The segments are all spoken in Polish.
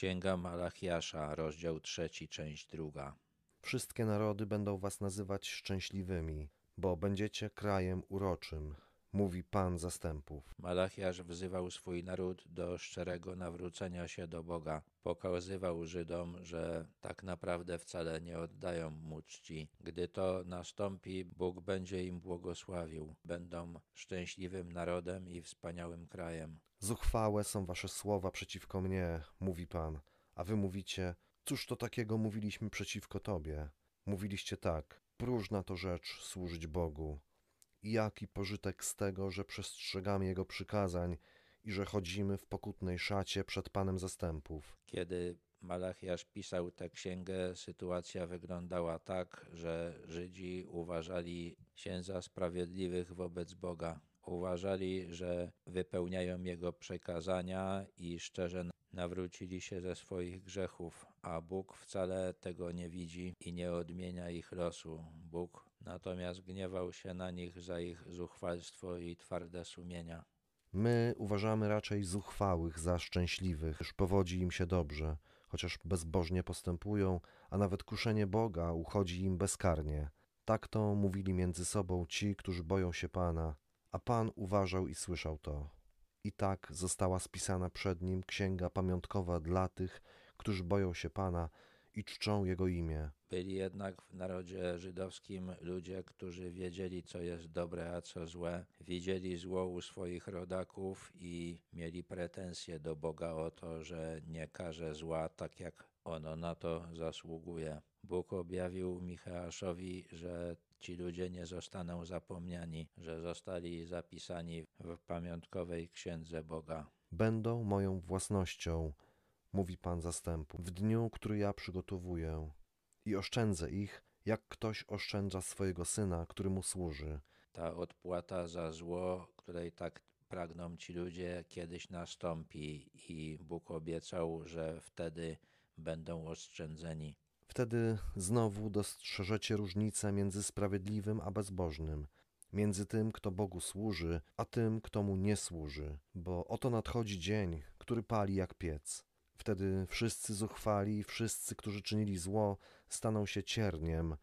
Księga Malachiasza, rozdział trzeci, część druga. Wszystkie narody będą was nazywać szczęśliwymi, bo będziecie krajem uroczym, mówi Pan zastępów. Malachiasz wzywał swój naród do szczerego nawrócenia się do Boga. Pokazywał Żydom, że tak naprawdę wcale nie oddają mu czci. Gdy to nastąpi, Bóg będzie im błogosławił. Będą szczęśliwym narodem i wspaniałym krajem. Zuchwałe są wasze słowa przeciwko mnie, mówi Pan, a wy mówicie, cóż to takiego mówiliśmy przeciwko Tobie? Mówiliście tak, próżna to rzecz służyć Bogu. I jaki pożytek z tego, że przestrzegamy Jego przykazań i że chodzimy w pokutnej szacie przed Panem zastępów? Kiedy Malachiasz pisał tę księgę, sytuacja wyglądała tak, że Żydzi uważali się za sprawiedliwych wobec Boga. Uważali, że wypełniają Jego przekazania i szczerze nawrócili się ze swoich grzechów, a Bóg wcale tego nie widzi i nie odmienia ich losu. Bóg natomiast gniewał się na nich za ich zuchwalstwo i twarde sumienia. My uważamy raczej zuchwałych za szczęśliwych, gdyż powodzi im się dobrze, chociaż bezbożnie postępują, a nawet kuszenie Boga uchodzi im bezkarnie. Tak to mówili między sobą ci, którzy boją się Pana, a Pan uważał i słyszał to. I tak została spisana przed nim księga pamiątkowa dla tych, którzy boją się Pana i czczą Jego imię. Byli jednak w narodzie żydowskim ludzie, którzy wiedzieli, co jest dobre, a co złe, widzieli zło u swoich rodaków i mieli pretensje do Boga o to, że nie karze zła tak, jak ono na to zasługuje. Bóg objawił Micheaszowi, że ci ludzie nie zostaną zapomniani, że zostali zapisani w pamiątkowej księdze Boga. Będą moją własnością, mówi Pan zastępu, w dniu, który ja przygotowuję i oszczędzę ich, jak ktoś oszczędza swojego syna, który mu służy. Ta odpłata za zło, której tak pragną ci ludzie, kiedyś nastąpi i Bóg obiecał, że wtedy będą oszczędzeni. Wtedy znowu dostrzeżecie różnicę między sprawiedliwym a bezbożnym, między tym, kto Bogu służy, a tym, kto mu nie służy, bo oto nadchodzi dzień, który pali jak piec. Wtedy wszyscy zuchwali wszyscy, którzy czynili zło, staną się cierniem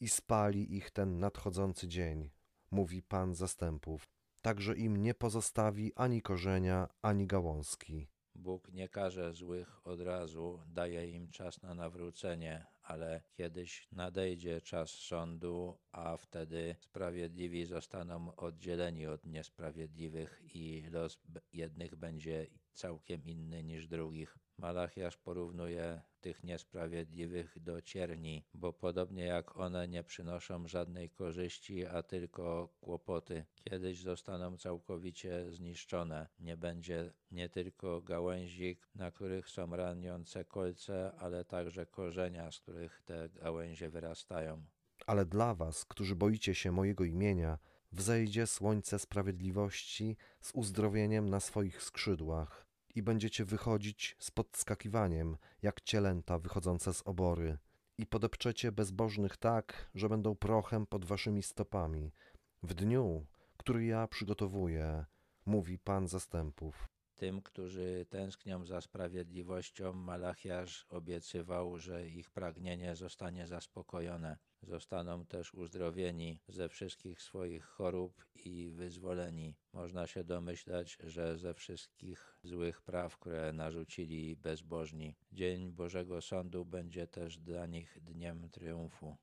i spali ich ten nadchodzący dzień, mówi Pan zastępów. Także im nie pozostawi ani korzenia, ani gałązki. Bóg nie karze złych od razu, daje im czas na nawrócenie, ale kiedyś nadejdzie czas sądu, a wtedy sprawiedliwi zostaną oddzieleni od niesprawiedliwych i los jednych będzie całkiem inny niż drugich. Malachiasz porównuje tych niesprawiedliwych do cierni, bo podobnie jak one nie przynoszą żadnej korzyści, a tylko kłopoty. Kiedyś zostaną całkowicie zniszczone. Nie będzie nie tylko gałęzi, na których są raniące kolce, ale także korzenia, z których te gałęzie wyrastają. Ale dla was, którzy boicie się mojego imienia, wzejdzie słońce sprawiedliwości z uzdrowieniem na swoich skrzydłach i będziecie wychodzić z podskakiwaniem, jak cielęta wychodzące z obory. I podepczecie bezbożnych tak, że będą prochem pod waszymi stopami. W dniu, który ja przygotowuję, mówi Pan zastępów. Tym, którzy tęsknią za sprawiedliwością, Malachiarz obiecywał, że ich pragnienie zostanie zaspokojone. Zostaną też uzdrowieni ze wszystkich swoich chorób i wyzwoleni. Można się domyślać, że ze wszystkich złych praw, które narzucili bezbożni. Dzień Bożego Sądu będzie też dla nich dniem triumfu.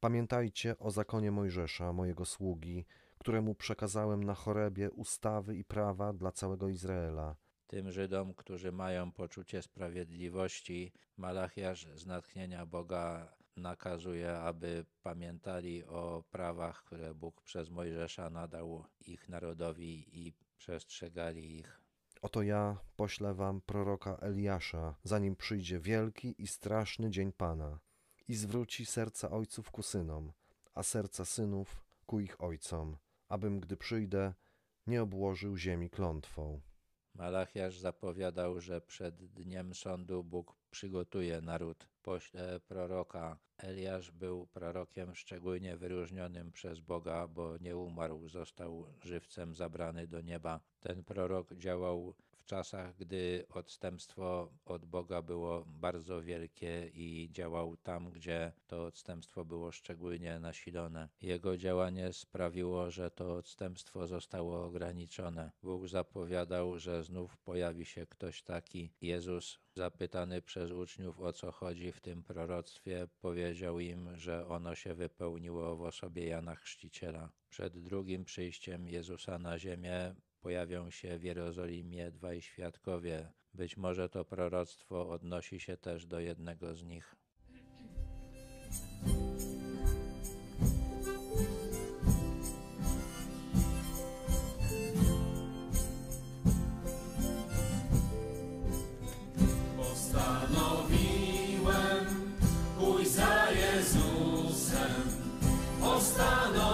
Pamiętajcie o zakonie Mojżesza, mojego sługi, któremu przekazałem na chorebie ustawy i prawa dla całego Izraela. Tym Żydom, którzy mają poczucie sprawiedliwości, Malachiarz z natchnienia Boga nakazuje, aby pamiętali o prawach, które Bóg przez Mojżesza nadał ich narodowi i przestrzegali ich. Oto ja poślę wam proroka Eliasza, zanim przyjdzie wielki i straszny dzień Pana i zwróci serca ojców ku synom, a serca synów ku ich ojcom, abym, gdy przyjdę, nie obłożył ziemi klątwą. Malachiasz zapowiadał, że przed dniem sądu Bóg przygotuje naród, pośle proroka. Eliasz był prorokiem szczególnie wyróżnionym przez Boga, bo nie umarł, został żywcem zabrany do nieba. Ten prorok działał czasach, gdy odstępstwo od Boga było bardzo wielkie i działał tam, gdzie to odstępstwo było szczególnie nasilone. Jego działanie sprawiło, że to odstępstwo zostało ograniczone. Bóg zapowiadał, że znów pojawi się ktoś taki. Jezus, zapytany przez uczniów o co chodzi w tym proroctwie, powiedział im, że ono się wypełniło w osobie Jana Chrzciciela. Przed drugim przyjściem Jezusa na ziemię pojawią się w Jerozolimie dwaj świadkowie. Być może to proroctwo odnosi się też do jednego z nich. Postanowiłem pójść za Jezusem. Postanowiłem